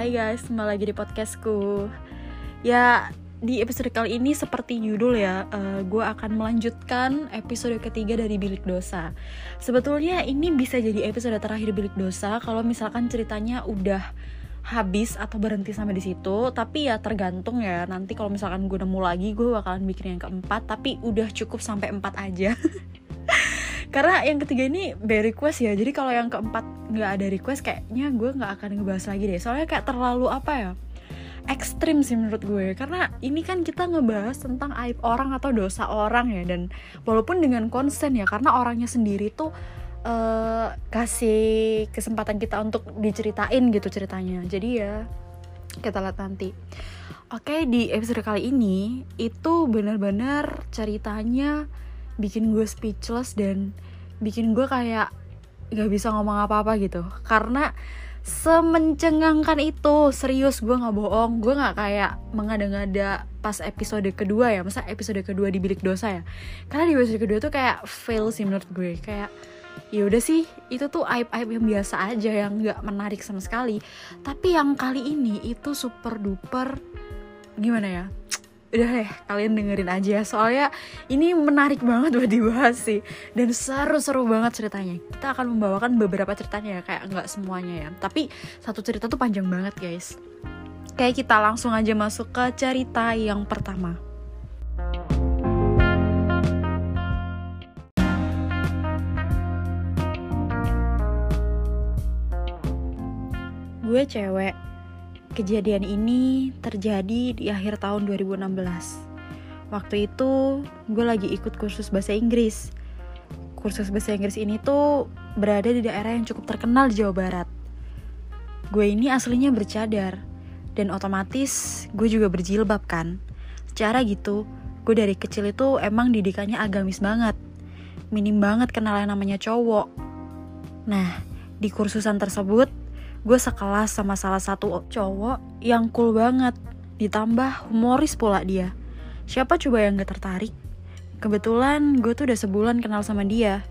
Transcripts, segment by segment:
Hai guys, kembali lagi di podcastku. Ya, di episode kali ini seperti judul ya uh, Gue akan melanjutkan episode ketiga dari Bilik Dosa. Sebetulnya ini bisa jadi episode terakhir Bilik Dosa Kalau misalkan ceritanya udah habis atau berhenti sampai di situ. Tapi ya tergantung ya nanti kalau misalkan gue nemu lagi gue bakalan bikin yang keempat. Tapi udah cukup sampai empat aja karena yang ketiga ini by request ya. Jadi kalau yang keempat nggak ada request kayaknya gue nggak akan ngebahas lagi deh. Soalnya kayak terlalu apa ya ekstrim sih menurut gue. Karena ini kan kita ngebahas tentang aib orang atau dosa orang ya. Dan walaupun dengan konsen ya karena orangnya sendiri tuh uh, kasih kesempatan kita untuk diceritain gitu ceritanya. Jadi ya kita lihat nanti. Oke di episode kali ini itu benar-benar ceritanya bikin gue speechless dan bikin gue kayak gak bisa ngomong apa-apa gitu. Karena semencengangkan itu serius gue nggak bohong gue nggak kayak mengada-ngada pas episode kedua ya masa episode kedua di bilik dosa ya. Karena di episode kedua tuh kayak fail sih menurut gue kayak ya udah sih itu tuh aib aib yang biasa aja yang nggak menarik sama sekali. Tapi yang kali ini itu super duper gimana ya udah deh kalian dengerin aja. Soalnya ini menarik banget buat dibahas sih. Dan seru-seru banget ceritanya. Kita akan membawakan beberapa ceritanya ya kayak nggak semuanya ya. Tapi satu cerita tuh panjang banget guys. Kayak kita langsung aja masuk ke cerita yang pertama. Gue cewek Kejadian ini terjadi di akhir tahun 2016. Waktu itu gue lagi ikut kursus bahasa Inggris. Kursus bahasa Inggris ini tuh berada di daerah yang cukup terkenal di Jawa Barat. Gue ini aslinya bercadar dan otomatis gue juga berjilbab kan. Secara gitu, gue dari kecil itu emang didikannya agamis banget. Minim banget kenal yang namanya cowok. Nah, di kursusan tersebut gue sekelas sama salah satu cowok yang cool banget. Ditambah humoris pula dia. Siapa coba yang gak tertarik? Kebetulan gue tuh udah sebulan kenal sama dia.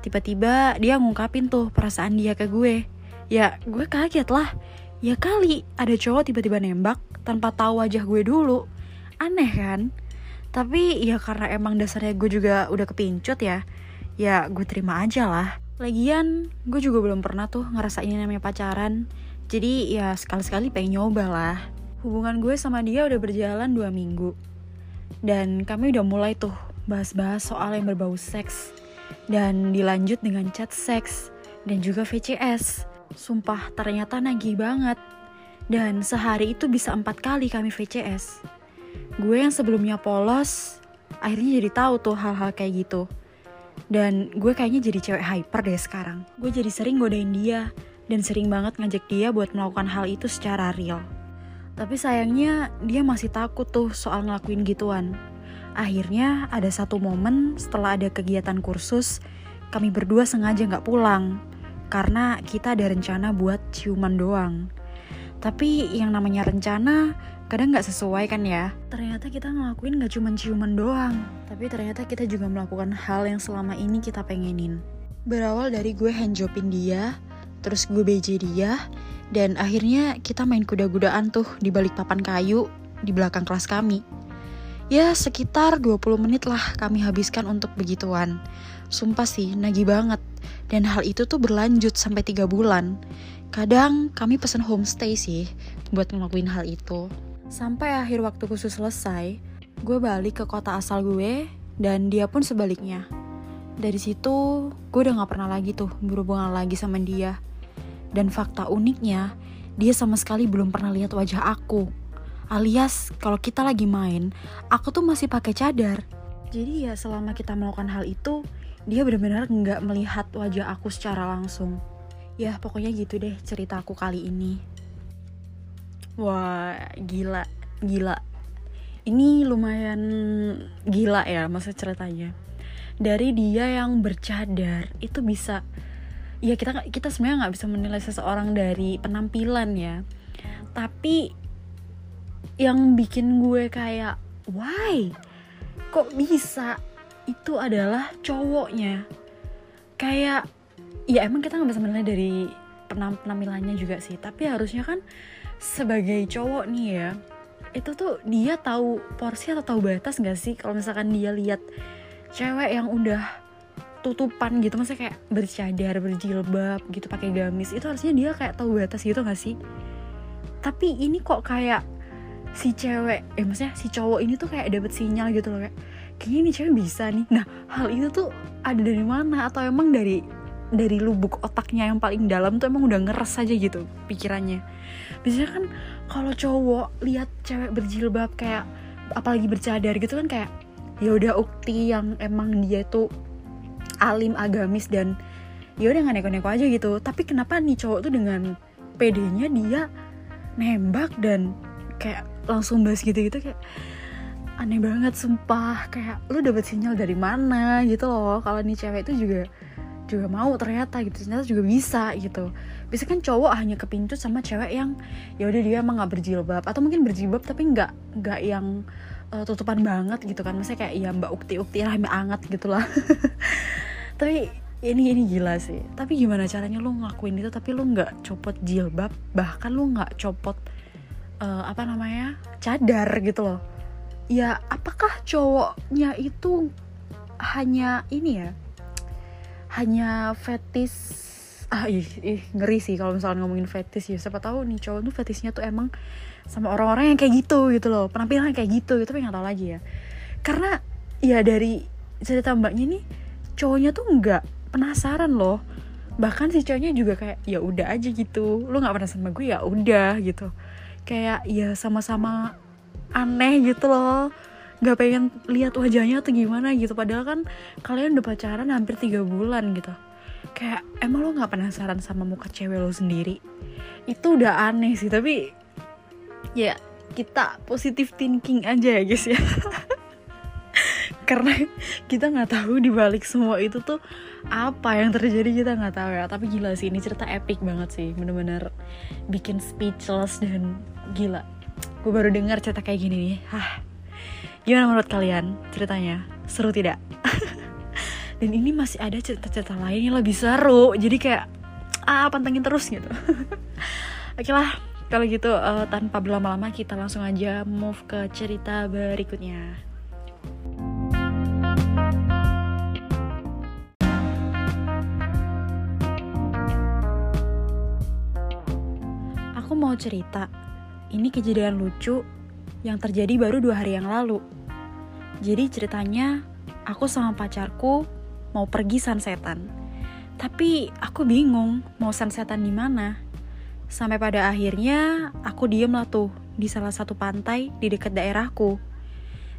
Tiba-tiba dia ngungkapin tuh perasaan dia ke gue. Ya gue kaget lah. Ya kali ada cowok tiba-tiba nembak tanpa tahu wajah gue dulu. Aneh kan? Tapi ya karena emang dasarnya gue juga udah kepincut ya ya gue terima aja lah Lagian, gue juga belum pernah tuh ngerasain namanya pacaran. Jadi ya sekali-sekali pengen nyoba lah. Hubungan gue sama dia udah berjalan dua minggu. Dan kami udah mulai tuh bahas-bahas soal yang berbau seks. Dan dilanjut dengan chat seks. Dan juga VCS. Sumpah ternyata nagih banget. Dan sehari itu bisa empat kali kami VCS. Gue yang sebelumnya polos, akhirnya jadi tahu tuh hal-hal kayak gitu dan gue kayaknya jadi cewek hyper deh sekarang. Gue jadi sering godain dia dan sering banget ngajak dia buat melakukan hal itu secara real. Tapi sayangnya dia masih takut tuh soal ngelakuin gituan. Akhirnya ada satu momen setelah ada kegiatan kursus, kami berdua sengaja gak pulang. Karena kita ada rencana buat ciuman doang. Tapi yang namanya rencana kadang nggak sesuai kan ya? Ternyata kita ngelakuin nggak cuma ciuman doang tapi ternyata kita juga melakukan hal yang selama ini kita pengenin. Berawal dari gue handjopin dia terus gue BJ dia dan akhirnya kita main kuda-kudaan tuh di balik papan kayu di belakang kelas kami. Ya sekitar 20 menit lah kami habiskan untuk begituan. Sumpah sih nagih banget. Dan hal itu tuh berlanjut sampai tiga bulan. Kadang kami pesen homestay sih buat ngelakuin hal itu Sampai akhir waktu khusus selesai, gue balik ke kota asal gue dan dia pun sebaliknya. Dari situ, gue udah gak pernah lagi tuh berhubungan lagi sama dia. Dan fakta uniknya, dia sama sekali belum pernah lihat wajah aku. Alias, kalau kita lagi main, aku tuh masih pakai cadar. Jadi ya selama kita melakukan hal itu, dia benar-benar nggak melihat wajah aku secara langsung. Ya pokoknya gitu deh cerita aku kali ini. Wah, gila, gila. Ini lumayan gila ya masa ceritanya. Dari dia yang bercadar itu bisa ya kita kita sebenarnya nggak bisa menilai seseorang dari penampilan ya. Tapi yang bikin gue kayak why kok bisa itu adalah cowoknya kayak ya emang kita nggak bisa menilai dari penampilannya juga sih tapi harusnya kan sebagai cowok nih ya itu tuh dia tahu porsi atau tahu batas gak sih? Kalau misalkan dia lihat cewek yang udah tutupan gitu maksudnya kayak bercadar berjilbab gitu pakai gamis itu harusnya dia kayak tahu batas gitu gak sih? Tapi ini kok kayak si cewek eh maksudnya si cowok ini tuh kayak dapet sinyal gitu loh kayak kayaknya ini cewek bisa nih. Nah hal itu tuh ada dari mana? Atau emang dari dari lubuk otaknya yang paling dalam tuh emang udah ngeres aja gitu pikirannya biasanya kan kalau cowok lihat cewek berjilbab kayak apalagi bercadar gitu kan kayak ya udah ukti yang emang dia tuh alim agamis dan ya udah nggak neko-neko aja gitu. Tapi kenapa nih cowok tuh dengan pedenya dia nembak dan kayak langsung bahas gitu-gitu kayak aneh banget sumpah. Kayak lu dapet sinyal dari mana gitu loh. Kalau nih cewek itu juga juga mau ternyata gitu ternyata juga bisa gitu. Bisa kan cowok hanya kepincut sama cewek yang ya udah dia emang nggak berjilbab. Atau mungkin berjilbab tapi nggak nggak yang uh, tutupan banget gitu kan. Maksudnya kayak ya mbak ukti ukti rahmi anget gitu lah tapi ini ini gila sih. Tapi gimana caranya lu ngelakuin itu tapi lu nggak copot jilbab? Bahkan lu nggak copot uh, apa namanya cadar gitu loh. Ya apakah cowoknya itu hanya ini ya hanya fetis ah ih, ih ngeri sih kalau misalnya ngomongin fetis ya. Siapa tahu nih cowok tuh fetisnya tuh emang sama orang-orang yang kayak gitu gitu loh. Penampilan kayak gitu gitu tapi nggak tahu lagi ya. Karena ya dari cerita mbaknya nih cowoknya tuh nggak penasaran loh. Bahkan si cowoknya juga kayak ya udah aja gitu lu nggak penasaran sama gue ya udah gitu. Kayak ya sama-sama aneh gitu loh nggak pengen lihat wajahnya atau gimana gitu. Padahal kan kalian udah pacaran hampir tiga bulan gitu. Kayak emang lo nggak penasaran sama muka cewek lo sendiri? Itu udah aneh sih tapi ya kita positif thinking aja ya guys ya. Karena kita nggak tahu di balik semua itu tuh apa yang terjadi kita nggak tahu ya. Tapi gila sih ini cerita epic banget sih. Bener-bener bikin speechless dan gila. Gue baru dengar cerita kayak gini nih. Hah Gimana menurut kalian ceritanya? Seru tidak? Dan ini masih ada cerita-cerita lain yang lebih seru. Jadi kayak ah pantengin terus gitu. Oke lah, kalau gitu uh, tanpa berlama-lama kita langsung aja move ke cerita berikutnya. Aku mau cerita. Ini kejadian lucu yang terjadi baru dua hari yang lalu. Jadi ceritanya aku sama pacarku mau pergi sunsetan. Tapi aku bingung mau sunsetan di mana. Sampai pada akhirnya aku diem lah tuh di salah satu pantai di dekat daerahku.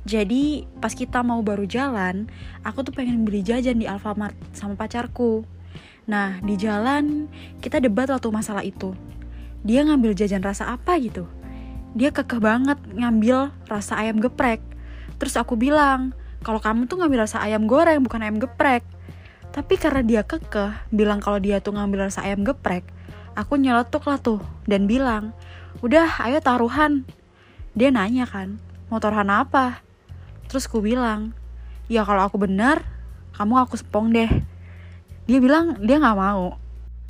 Jadi pas kita mau baru jalan, aku tuh pengen beli jajan di Alfamart sama pacarku. Nah di jalan kita debat waktu masalah itu. Dia ngambil jajan rasa apa gitu dia kekeh banget ngambil rasa ayam geprek. Terus aku bilang, kalau kamu tuh ngambil rasa ayam goreng bukan ayam geprek. Tapi karena dia kekeh bilang kalau dia tuh ngambil rasa ayam geprek, aku nyeletuk lah tuh dan bilang, udah ayo taruhan. Dia nanya kan, mau taruhan apa? Terus aku bilang, ya kalau aku benar, kamu aku sepong deh. Dia bilang dia gak mau.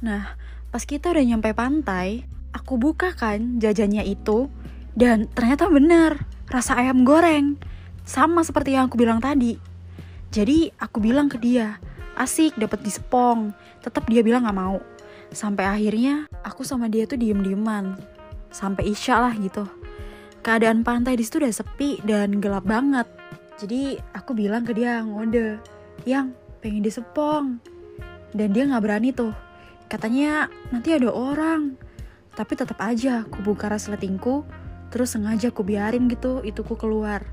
Nah, pas kita udah nyampe pantai, aku buka kan jajannya itu, dan ternyata benar, rasa ayam goreng. Sama seperti yang aku bilang tadi. Jadi aku bilang ke dia, asik dapat di Sepong. Tetap dia bilang gak mau. Sampai akhirnya aku sama dia tuh diem-dieman. Sampai isya lah gitu. Keadaan pantai di situ udah sepi dan gelap banget. Jadi aku bilang ke dia ngode, yang pengen di Sepong. Dan dia gak berani tuh. Katanya nanti ada orang. Tapi tetap aja aku buka resletingku Terus sengaja aku biarin gitu itu ku keluar.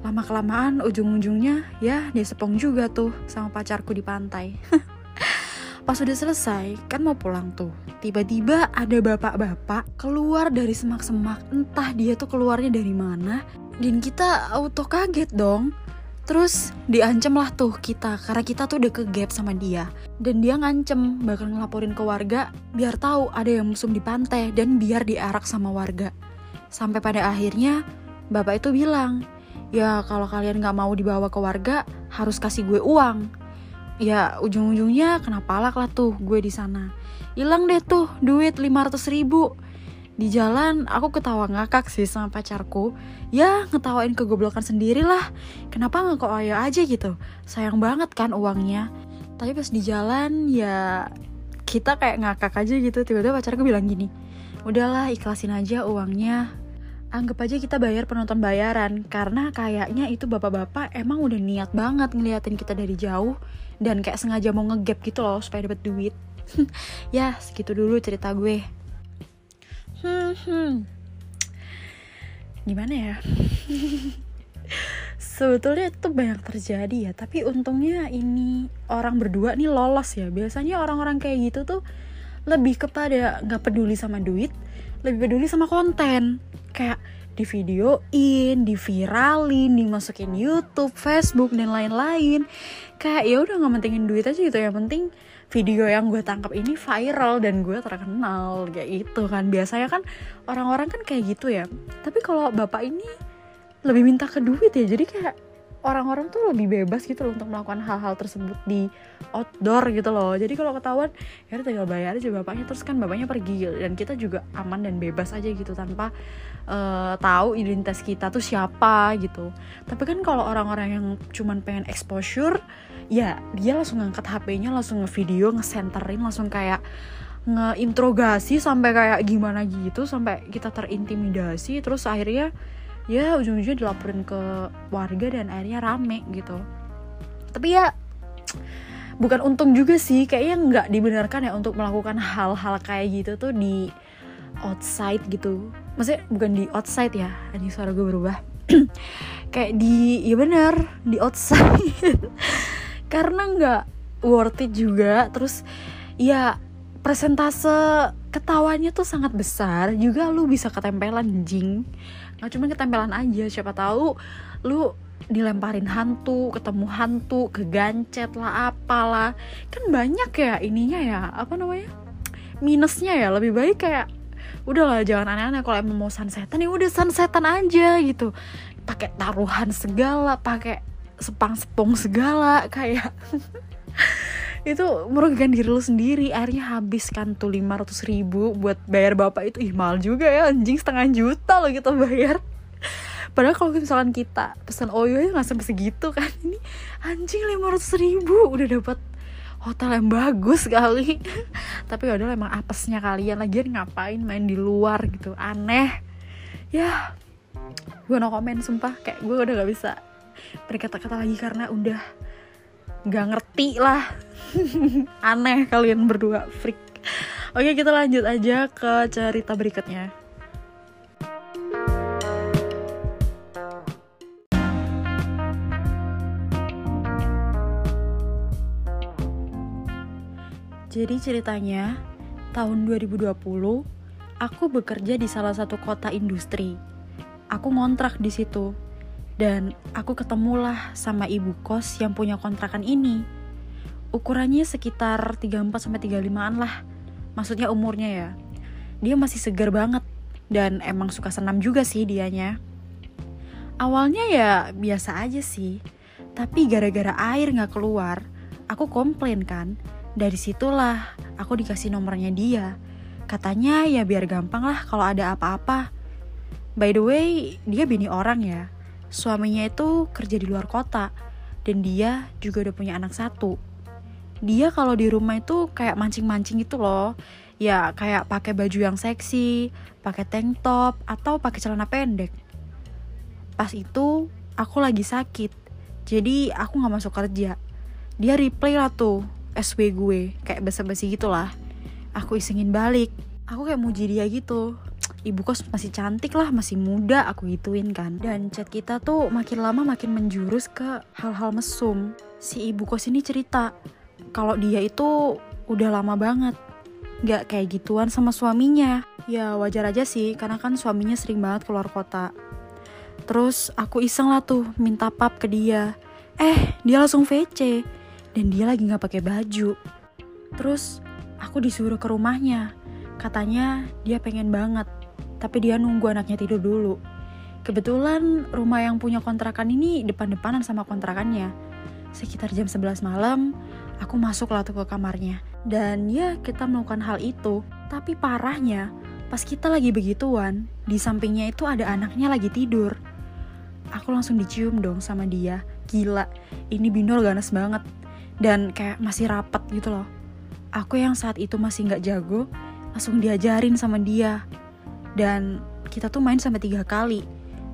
Lama kelamaan ujung-ujungnya ya dia sepong juga tuh sama pacarku di pantai. Pas udah selesai kan mau pulang tuh. Tiba-tiba ada bapak-bapak keluar dari semak-semak. Entah dia tuh keluarnya dari mana. Dan kita auto kaget dong. Terus diancam lah tuh kita karena kita tuh udah ke gap sama dia. Dan dia ngancem bakal ngelaporin ke warga biar tahu ada yang musuh di pantai dan biar diarak sama warga. Sampai pada akhirnya bapak itu bilang, ya kalau kalian gak mau dibawa ke warga harus kasih gue uang. Ya ujung-ujungnya kenapa lah lah tuh gue di sana. Hilang deh tuh duit 500 ribu. di jalan aku ketawa ngakak sih sama pacarku ya ngetawain kegoblokan sendiri lah kenapa nggak kok ayo aja gitu sayang banget kan uangnya tapi pas di jalan ya kita kayak ngakak aja gitu tiba-tiba pacarku bilang gini udahlah ikhlasin aja uangnya anggap aja kita bayar penonton bayaran karena kayaknya itu bapak-bapak emang udah niat banget ngeliatin kita dari jauh dan kayak sengaja mau ngegap gitu loh supaya dapat duit. Ya segitu dulu cerita gue. Hmm, gimana ya? Sebetulnya itu banyak terjadi ya tapi untungnya ini orang berdua nih lolos ya. Biasanya orang-orang kayak gitu tuh lebih kepada nggak peduli sama duit lebih peduli sama konten. Kayak di videoin, di viralin, dimasukin YouTube, Facebook dan lain-lain. Kayak ya udah nggak pentingin duit aja gitu. Ya, penting video yang gue tangkap ini viral dan gue terkenal. Kayak gitu kan. Biasanya kan orang-orang kan kayak gitu ya. Tapi kalau bapak ini lebih minta ke duit ya. Jadi kayak orang-orang tuh lebih bebas gitu loh untuk melakukan hal-hal tersebut di outdoor gitu loh. Jadi kalau ketahuan ya tinggal bayar aja bapaknya. Terus kan bapaknya pergi dan kita juga aman dan bebas aja gitu tanpa uh, tahu identitas kita tuh siapa gitu. Tapi kan kalau orang-orang yang cuman pengen exposure ya dia langsung ngangkat HP-nya langsung ngevideo ngesenterin langsung kayak ngeinterogasi sampai kayak gimana gitu sampai kita terintimidasi terus akhirnya ya ujung-ujungnya dilaporin ke warga dan akhirnya rame gitu. Tapi ya bukan untung juga sih. Kayaknya nggak dibenarkan ya untuk melakukan hal-hal kayak gitu tuh di outside gitu. Maksudnya bukan di outside ya. Ini suara gue berubah. Kayak di ya bener di outside. Karena nggak worth it juga. Terus ya presentase ketawanya tuh sangat besar. Juga lu bisa ketempelan jing nggak cuma ketempelan aja siapa tahu lu dilemparin hantu ketemu hantu kegancet lah apalah. Kan banyak ya ininya ya apa namanya minusnya ya. Lebih baik kayak udahlah jangan aneh-aneh kalau emang mau sunsetan. Ya udah sunsetan aja gitu. Pakai taruhan segala pakai sepang sepong segala kayak itu merugikan diri lu sendiri. Akhirnya habis kan tuh 500 ribu buat bayar bapak itu. Ih mahal juga ya. Anjing setengah juta loh kita bayar. Padahal kalau misalkan kita pesan oyo ya nggak sampai segitu kan. Ini anjing 500 ribu. Udah dapat hotel yang bagus kali. Tapi ya udah emang apesnya kalian lagi ngapain main di luar gitu? Aneh. Ya gue no komen sumpah. Kayak gue udah gak bisa berkata-kata lagi karena udah nggak ngerti lah. Aneh kalian berdua freak. Oke kita lanjut aja ke cerita berikutnya. Jadi ceritanya, tahun 2020, aku bekerja di salah satu kota industri. Aku ngontrak di situ dan aku ketemulah sama ibu kos yang punya kontrakan ini. Ukurannya sekitar 34-35an lah. Maksudnya umurnya ya. Dia masih segar banget. Dan emang suka senam juga sih dianya. Awalnya ya biasa aja sih. Tapi gara-gara air gak keluar, aku komplain kan. Dari situlah aku dikasih nomornya dia. Katanya ya biar gampang lah kalau ada apa-apa. By the way, dia bini orang ya suaminya itu kerja di luar kota dan dia juga udah punya anak satu. Dia kalau di rumah itu kayak mancing-mancing gitu loh. Ya kayak pakai baju yang seksi, pakai tank top atau pakai celana pendek. Pas itu aku lagi sakit. Jadi aku nggak masuk kerja. Dia replay lah tuh SW gue, kayak basa-basi gitu lah. Aku isengin balik. Aku kayak muji dia gitu ibu kos masih cantik lah masih muda aku gituin kan. Dan chat kita tuh makin lama makin menjurus ke hal-hal mesum. Si ibu kos ini cerita kalau dia itu udah lama banget nggak kayak gituan sama suaminya. Ya wajar aja sih karena kan suaminya sering banget keluar kota. Terus aku iseng lah tuh minta pap ke dia. Eh dia langsung VC dan dia lagi nggak pakai baju. Terus aku disuruh ke rumahnya. Katanya dia pengen banget tapi dia nunggu anaknya tidur dulu. Kebetulan rumah yang punya kontrakan ini depan-depanan sama kontrakannya. Sekitar jam 11 malam, aku masuk lah tuh ke kamarnya. Dan ya kita melakukan hal itu. Tapi parahnya, Pas kita lagi begituan, di sampingnya itu ada anaknya lagi tidur. Aku langsung dicium dong sama dia. Gila, ini binor ganas banget. Dan kayak masih rapat gitu loh. Aku yang saat itu masih nggak jago, langsung diajarin sama dia. Dan kita tuh main sampai tiga kali.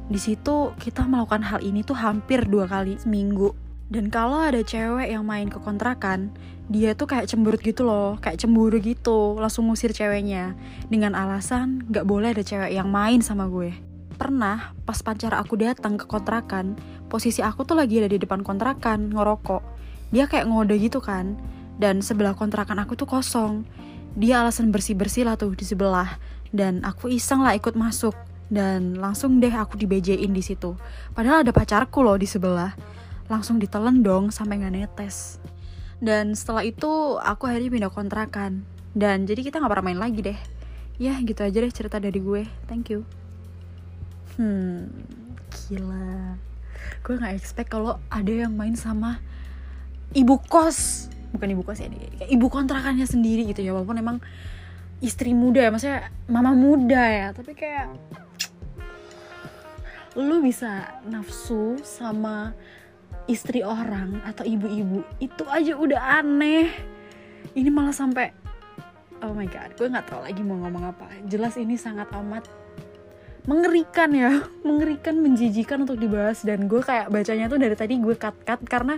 Di situ kita melakukan hal ini tuh hampir dua kali seminggu. Dan kalau ada cewek yang main ke kontrakan, dia tuh kayak cemberut gitu loh, kayak cemburu gitu, langsung ngusir ceweknya. Dengan alasan gak boleh ada cewek yang main sama gue. Pernah pas pacar aku datang ke kontrakan, posisi aku tuh lagi ada di depan kontrakan, ngerokok. Dia kayak ngode gitu kan, dan sebelah kontrakan aku tuh kosong. Dia alasan bersih-bersih lah tuh di sebelah, dan aku iseng lah ikut masuk. Dan langsung deh aku dibejein di situ. Padahal ada pacarku loh di sebelah. Langsung ditelan dong sampai nggak netes. Dan setelah itu aku akhirnya pindah kontrakan. Dan jadi kita nggak pernah main lagi deh. Ya gitu aja deh cerita dari gue. Thank you. Hmm gila. Gue nggak expect kalau ada yang main sama ibu kos. Bukan ibu kos ya ibu kontrakannya sendiri gitu ya. Walaupun emang istri muda ya maksudnya mama muda ya tapi kayak lu bisa nafsu sama istri orang atau ibu-ibu itu aja udah aneh. Ini malah sampai oh my god gue nggak tahu lagi mau ngomong apa. Jelas ini sangat amat mengerikan ya mengerikan menjijikan untuk dibahas. Dan gue kayak bacanya tuh dari tadi gue cut cut karena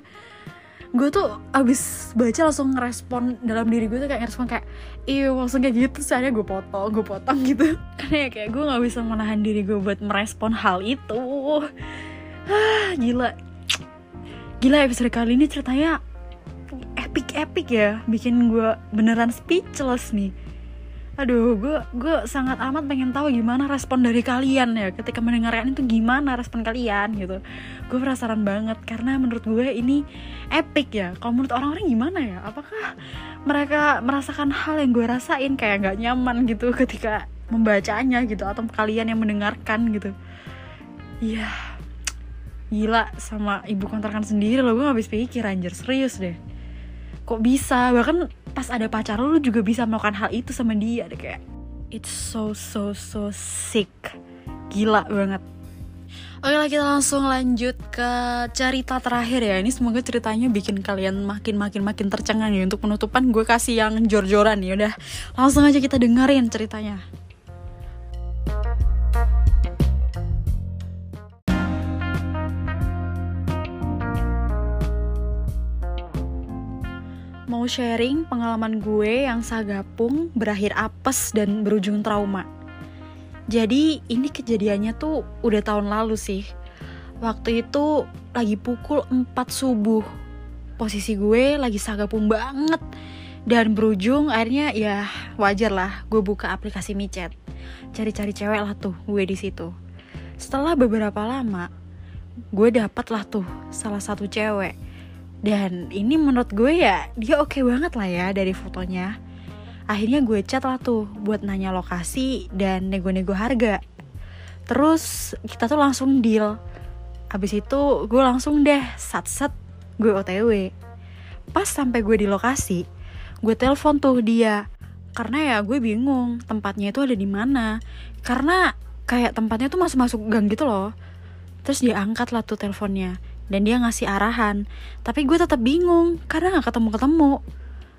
gue tuh abis baca langsung ngerespon dalam diri gue tuh kayak ngerespon kayak iya kayak gitu soalnya gue potong gue potong gitu karena ya kayak gue nggak bisa menahan diri gue buat merespon hal itu ah gila Gila episode kali ini ceritanya epic-epic ya Bikin gue beneran speechless nih Aduh, gue gue sangat amat pengen tahu gimana respon dari kalian ya ketika mendengarkan itu gimana respon kalian gitu. Gue penasaran banget karena menurut gue ini epic ya. Kalau menurut orang-orang gimana ya? Apakah mereka merasakan hal yang gue rasain kayak nggak nyaman gitu ketika membacanya gitu atau kalian yang mendengarkan gitu? Iya, gila sama ibu kontrakan sendiri loh gue gak habis pikir anjir serius deh. Kok bisa? Bahkan pas ada pacar lo juga bisa melakukan hal itu sama dia deh kayak it's so so so sick. Gila banget Oke lah kita langsung lanjut ke cerita terakhir ya. Ini semoga ceritanya bikin kalian makin makin makin tercengang ya Untuk penutupan. Gue kasih yang jor-joran ya Udah. Langsung aja kita dengerin ceritanya. Mau sharing pengalaman gue yang sagapung berakhir apes dan berujung trauma. Jadi ini kejadiannya tuh udah tahun lalu sih. Waktu itu lagi pukul 4 subuh. Posisi gue lagi sagapung banget. Dan berujung akhirnya ya wajar lah gue buka aplikasi micet. Cari-cari cewek lah tuh gue di situ. Setelah beberapa lama, gue dapet lah tuh salah satu cewek dan ini menurut gue ya dia oke okay banget lah ya dari fotonya. Akhirnya gue chat lah tuh buat nanya lokasi dan nego-nego harga. Terus kita tuh langsung deal. Abis itu gue langsung deh sat-sat gue otw. Pas sampai gue di lokasi, gue telepon tuh dia. Karena ya gue bingung tempatnya itu ada di mana. Karena kayak tempatnya tuh masuk-masuk gang gitu loh. Terus dia angkat lah tuh teleponnya dan dia ngasih arahan tapi gue tetap bingung karena nggak ketemu ketemu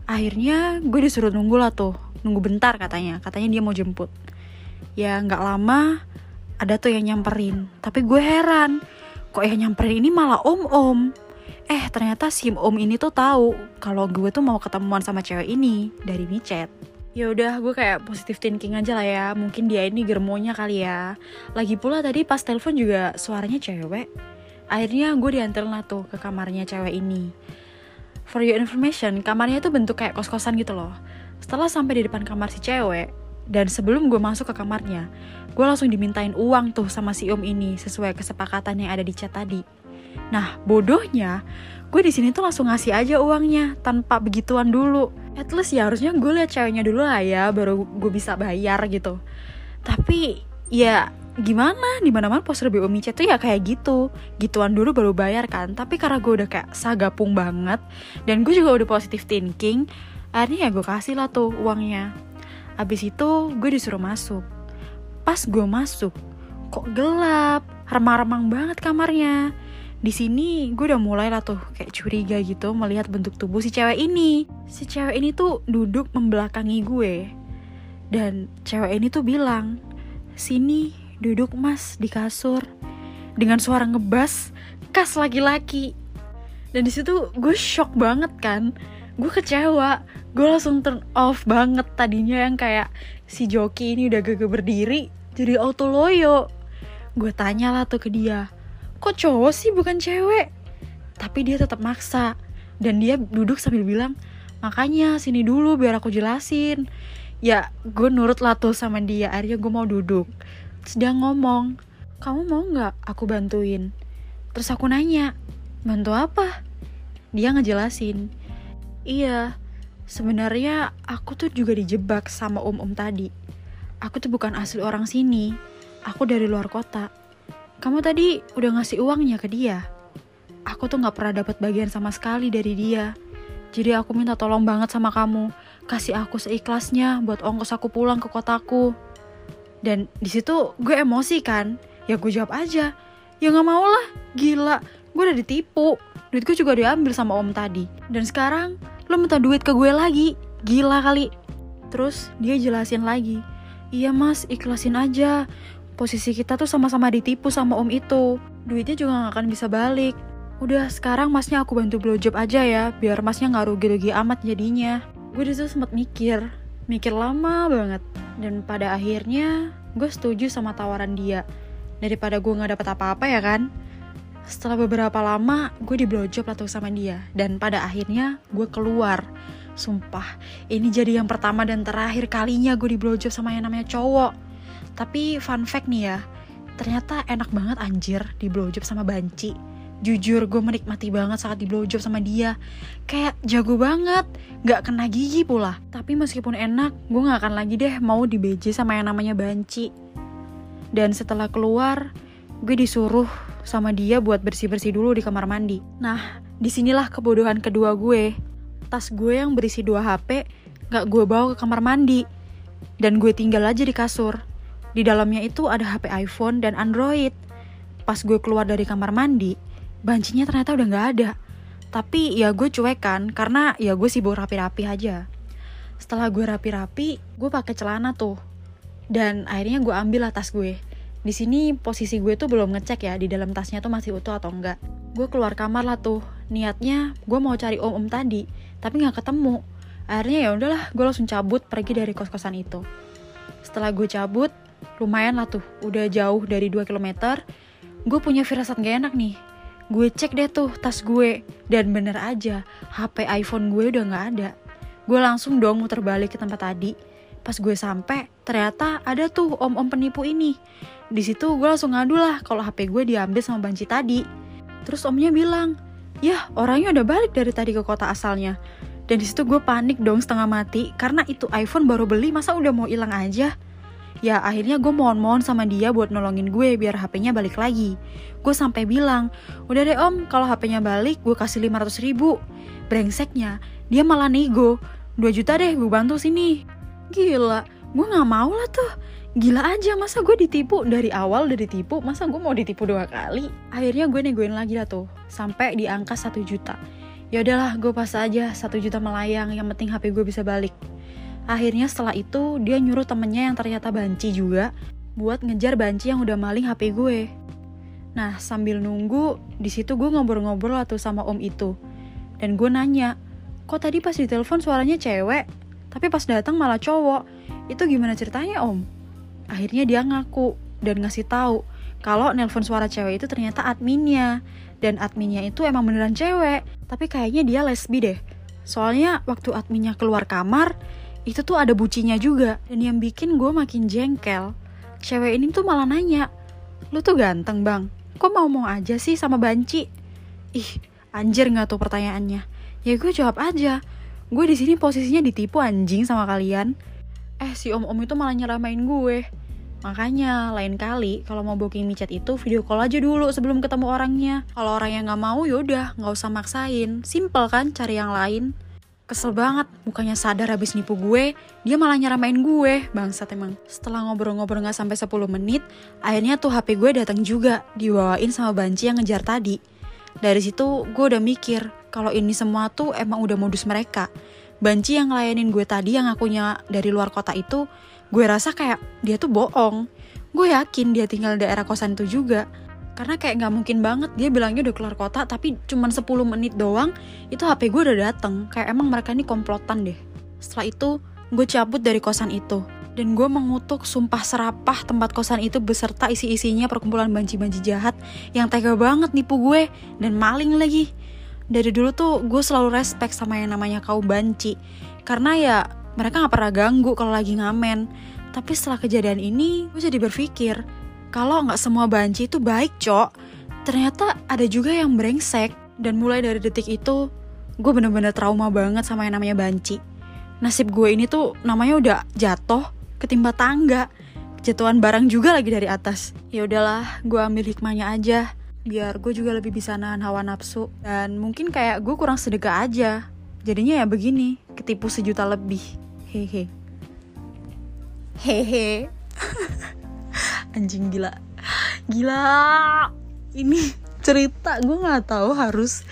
akhirnya gue disuruh nunggu lah tuh nunggu bentar katanya katanya dia mau jemput. Ya nggak lama ada tuh yang nyamperin tapi gue heran kok yang nyamperin ini malah om om eh ternyata si om ini tuh tahu kalau gue tuh mau ketemuan sama cewek ini dari micet. Ya udah gue kayak positive thinking aja lah ya mungkin dia ini germonya kali ya. Lagi pula tadi pas telepon juga suaranya cewek. Akhirnya gue diantar lah tuh ke kamarnya cewek ini for your information kamarnya itu bentuk kayak kos-kosan gitu loh. Setelah sampai di depan kamar si cewek dan sebelum gue masuk ke kamarnya gue langsung dimintain uang tuh sama si om ini sesuai kesepakatan yang ada di chat tadi. Nah bodohnya gue di sini tuh langsung ngasih aja uangnya tanpa begituan dulu. At least ya harusnya gue liat ceweknya dulu lah ya baru gue bisa bayar gitu. Tapi ya gimana di mana mana poster BO micet tuh ya kayak gitu gituan dulu baru bayar kan tapi karena gue udah kayak sagapung banget dan gue juga udah positive thinking akhirnya ya gue kasih lah tuh uangnya Abis itu gue disuruh masuk. Pas gue masuk, kok gelap, remang-remang banget kamarnya. Di sini gue udah mulai lah tuh kayak curiga gitu melihat bentuk tubuh si cewek ini. Si cewek ini tuh duduk membelakangi gue. Dan cewek ini tuh bilang, "Sini, duduk Mas di kasur." Dengan suara ngebas khas laki-laki. Dan di situ gue shock banget kan. Gue kecewa, gue langsung turn off banget tadinya yang kayak si joki ini udah gak berdiri jadi auto loyo gue tanya lah tuh ke dia kok cowok sih bukan cewek tapi dia tetap maksa dan dia duduk sambil bilang makanya sini dulu biar aku jelasin ya gue nurut lah tuh sama dia akhirnya gue mau duduk dia ngomong kamu mau nggak aku bantuin terus aku nanya bantu apa dia ngejelasin iya Sebenarnya aku tuh juga dijebak sama om-om tadi. Aku tuh bukan asli orang sini. Aku dari luar kota. Kamu tadi udah ngasih uangnya ke dia. Aku tuh gak pernah dapat bagian sama sekali dari dia. Jadi aku minta tolong banget sama kamu, kasih aku seikhlasnya buat ongkos aku pulang ke kotaku. Dan di situ gue emosi kan, ya gue jawab aja, ya nggak mau lah, gila, gue udah ditipu, duit gue juga diambil sama om tadi. Dan sekarang lo minta duit ke gue lagi. Gila kali. Terus dia jelasin lagi. Iya mas. Ikhlasin aja. Posisi kita tuh sama-sama ditipu sama om itu. Duitnya juga gak akan bisa balik. Udah sekarang masnya aku bantu blowjob aja ya. Biar masnya gak rugi-rugi amat jadinya. Gue di situ sempat mikir. Mikir lama banget dan pada akhirnya gue setuju sama tawaran dia daripada gue gak dapet apa-apa ya kan setelah beberapa lama, gue di blowjob lah sama dia. Dan pada akhirnya gue keluar. Sumpah, ini jadi yang pertama dan terakhir kalinya gue di blowjob sama yang namanya cowok. Tapi fun fact nih ya, ternyata enak banget anjir di blowjob sama banci. Jujur gue menikmati banget saat di blowjob sama dia Kayak jago banget Gak kena gigi pula Tapi meskipun enak Gue gak akan lagi deh mau di BJ sama yang namanya banci Dan setelah keluar Gue disuruh sama dia buat bersih-bersih dulu di kamar mandi. Nah, di sinilah kebodohan kedua gue. Tas gue yang berisi dua HP gak gue bawa ke kamar mandi. Dan gue tinggal aja di kasur. Di dalamnya itu ada HP iPhone dan Android. Pas gue keluar dari kamar mandi, bancinya ternyata udah gak ada. Tapi ya gue cuek kan, karena ya gue sibuk rapi-rapi aja. Setelah gue rapi-rapi, gue pakai celana tuh. Dan akhirnya gue ambil lah tas gue di sini posisi gue tuh belum ngecek ya di dalam tasnya tuh masih utuh atau enggak. Gue keluar kamar lah tuh. Niatnya gue mau cari om-om tadi, tapi nggak ketemu. Akhirnya ya udahlah, gue langsung cabut pergi dari kos-kosan itu. Setelah gue cabut, lumayan lah tuh, udah jauh dari 2 km. Gue punya firasat gak enak nih. Gue cek deh tuh tas gue, dan bener aja, HP iPhone gue udah gak ada. Gue langsung dong muter balik ke tempat tadi. Pas gue sampai, ternyata ada tuh om-om penipu ini di situ gue langsung ngadu lah kalau HP gue diambil sama banci tadi. Terus omnya bilang, ya orangnya udah balik dari tadi ke kota asalnya. Dan di situ gue panik dong setengah mati karena itu iPhone baru beli masa udah mau hilang aja. Ya akhirnya gue mohon-mohon sama dia buat nolongin gue biar HP-nya balik lagi. Gue sampai bilang, udah deh om kalau HP-nya balik gue kasih 500 ribu. Brengseknya, dia malah nego. 2 juta deh gue bantu sini. Gila, gue gak mau lah tuh gila aja masa gue ditipu dari awal udah ditipu masa gue mau ditipu dua kali akhirnya gue negoin lagi lah tuh sampai di angka satu juta ya udahlah gue pas aja satu juta melayang yang penting hp gue bisa balik akhirnya setelah itu dia nyuruh temennya yang ternyata banci juga buat ngejar banci yang udah maling hp gue nah sambil nunggu di situ gue ngobrol-ngobrol tuh sama om itu dan gue nanya kok tadi pas ditelepon suaranya cewek tapi pas datang malah cowok itu gimana ceritanya om Akhirnya dia ngaku dan ngasih tahu kalau nelpon suara cewek itu ternyata adminnya. Dan adminnya itu emang beneran cewek, tapi kayaknya dia lesbi deh. Soalnya waktu adminnya keluar kamar, itu tuh ada bucinya juga. Dan yang bikin gue makin jengkel, cewek ini tuh malah nanya, lu tuh ganteng bang, kok mau-mau aja sih sama banci? Ih, anjir gak tuh pertanyaannya? Ya gue jawab aja, gue di sini posisinya ditipu anjing sama kalian. Eh si om-om itu malah nyeramain gue. Makanya lain kali kalau mau booking micet itu video call aja dulu sebelum ketemu orangnya. Kalau orang yang nggak mau yaudah nggak usah maksain. Simple kan cari yang lain. Kesel banget, mukanya sadar habis nipu gue, dia malah nyeramain gue, bangsat emang. Setelah ngobrol-ngobrol gak sampai 10 menit, akhirnya tuh HP gue datang juga, dibawain sama Banci yang ngejar tadi. Dari situ gue udah mikir, kalau ini semua tuh emang udah modus mereka. Banci yang ngelayanin gue tadi yang akunya dari luar kota itu, gue rasa kayak dia tuh bohong. Gue yakin dia tinggal di daerah kosan itu juga karena kayak nggak mungkin banget. Dia bilangnya udah keluar kota tapi cuma 10 menit doang itu HP gue udah dateng. Kayak emang mereka ini komplotan deh. Setelah itu gue cabut dari kosan itu. Dan gue mengutuk sumpah serapah tempat kosan itu beserta isi-isinya perkumpulan banci-banci jahat yang tega banget nipu gue dan maling lagi. Dari dulu tuh gue selalu respect sama yang namanya kau banci. Karena ya mereka gak pernah ganggu kalau lagi ngamen. Tapi setelah kejadian ini gue jadi berpikir kalau nggak semua banci itu baik, cok. Ternyata ada juga yang brengsek. Dan mulai dari detik itu, gue bener-bener trauma banget sama yang namanya banci. Nasib gue ini tuh namanya udah jatuh, ketimpa tangga. Jatuhan barang juga lagi dari atas. Ya udahlah, gue ambil hikmahnya aja. Biar gue juga lebih bisa nahan hawa nafsu. Dan mungkin kayak gue kurang sedekah aja. Jadinya ya begini, ketipu sejuta lebih. Hehe. Hehe. Anjing gila. Gila. Ini cerita gue nggak tahu harus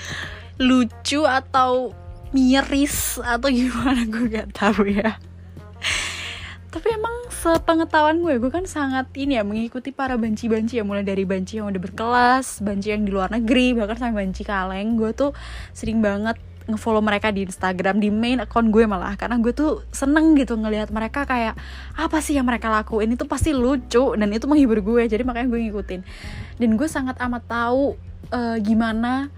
lucu atau miris atau gimana gue nggak tahu ya. Tapi emang sepengetahuan gue gue kan sangat ini ya mengikuti para banci-banci ya. Mulai dari banci yang udah berkelas banci yang di luar negeri bahkan sampai banci kaleng. Gue tuh sering banget ngefollow mereka di Instagram di main account gue malah. Karena gue tuh seneng gitu ngelihat mereka kayak apa sih yang mereka lakuin? Itu pasti lucu dan itu menghibur gue. Jadi makanya gue ngikutin. Dan gue sangat amat tahu uh, gimana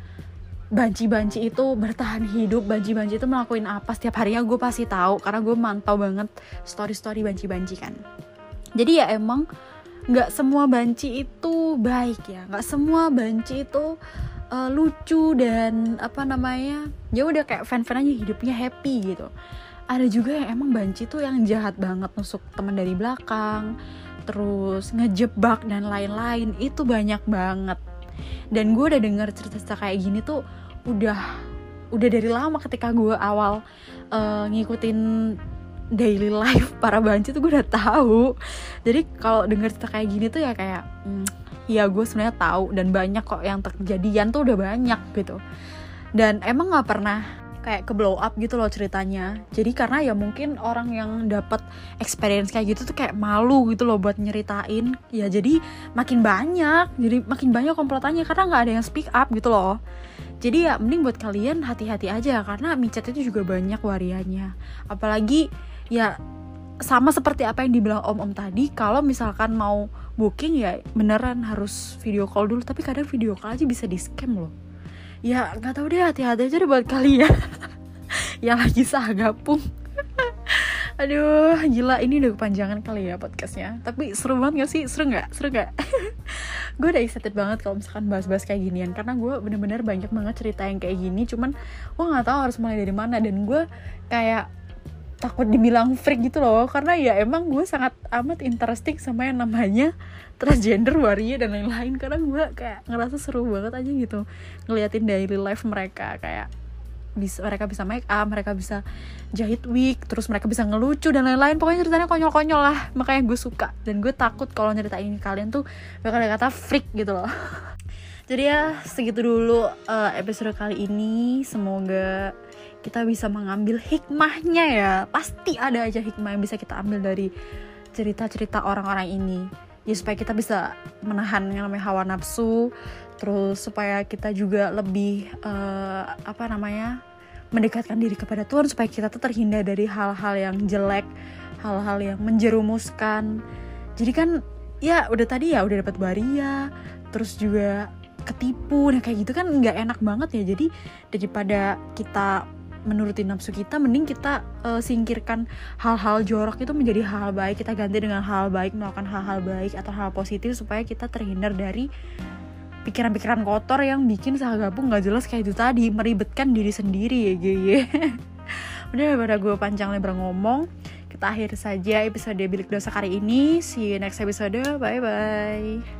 banci-banci itu bertahan hidup banci-banci itu melakukan apa. Setiap harinya gue pasti tahu karena gue mantau banget story-story banci-banci kan. Jadi ya emang nggak semua banci itu baik ya. Nggak semua banci itu uh, lucu dan apa namanya ya udah kayak fan-fan aja hidupnya happy gitu. Ada juga yang emang banci tuh yang jahat banget nusuk teman dari belakang terus ngejebak dan lain-lain itu banyak banget. Dan gue udah denger cerita-cerita kayak gini tuh udah udah dari lama ketika gue awal uh, ngikutin daily life para banci tuh gue udah tahu. Jadi kalau denger cerita kayak gini tuh ya kayak hmm, ya gue sebenarnya tahu dan banyak kok yang terjadian tuh udah banyak gitu. Dan emang nggak pernah kayak ke blow up gitu loh ceritanya. Jadi karena ya mungkin orang yang dapat experience kayak gitu tuh kayak malu gitu loh buat nyeritain. Ya jadi makin banyak jadi makin banyak komplotannya karena nggak ada yang speak up gitu loh. Jadi ya mending buat kalian hati-hati aja karena micet itu juga banyak wariannya apalagi ya sama seperti apa yang dibilang om-om tadi kalau misalkan mau booking ya beneran harus video call dulu tapi kadang video call aja bisa di scam loh ya nggak tahu deh hati-hati aja deh buat kalian yang lagi sah gabung Aduh, gila ini udah kepanjangan kali ya podcastnya. Tapi seru banget gak sih? Seru gak? Seru gak? gue udah excited banget kalau misalkan bahas-bahas kayak ginian karena gue bener-bener banyak banget cerita yang kayak gini. Cuman gue nggak tahu harus mulai dari mana dan gue kayak takut dibilang freak gitu loh. Karena ya emang gue sangat amat interesting sama yang namanya transgender waria dan lain-lain. Karena gue kayak ngerasa seru banget aja gitu ngeliatin daily life mereka. Kayak bisa mereka bisa make up mereka bisa jahit wig terus mereka bisa ngelucu dan lain-lain. Pokoknya ceritanya konyol-konyol lah. Makanya gue suka. Dan gue takut kalau nyeritain kalian tuh bakal kata freak gitu loh. Jadi ya segitu dulu uh, episode kali ini. Semoga kita bisa mengambil hikmahnya ya. Pasti ada aja hikmah yang bisa kita ambil dari cerita-cerita orang-orang ini. Ya supaya kita bisa menahan yang namanya hawa nafsu terus supaya kita juga lebih uh, apa namanya mendekatkan diri kepada Tuhan supaya kita tuh terhindar dari hal-hal yang jelek hal-hal yang menjerumuskan. Jadi kan ya udah tadi ya udah dapat baria terus juga ketipu. Nah kayak gitu kan nggak enak banget ya. Jadi daripada kita menuruti nafsu kita mending kita uh, singkirkan hal-hal jorok itu menjadi hal-hal baik. Kita ganti dengan hal, -hal baik melakukan hal-hal baik atau hal positif supaya kita terhindar dari pikiran-pikiran kotor yang bikin gabung nggak jelas kayak itu tadi meribetkan diri sendiri ya gue udah daripada gue panjang lebar ngomong kita akhir saja episode bilik dosa kali ini. See you next episode. Bye bye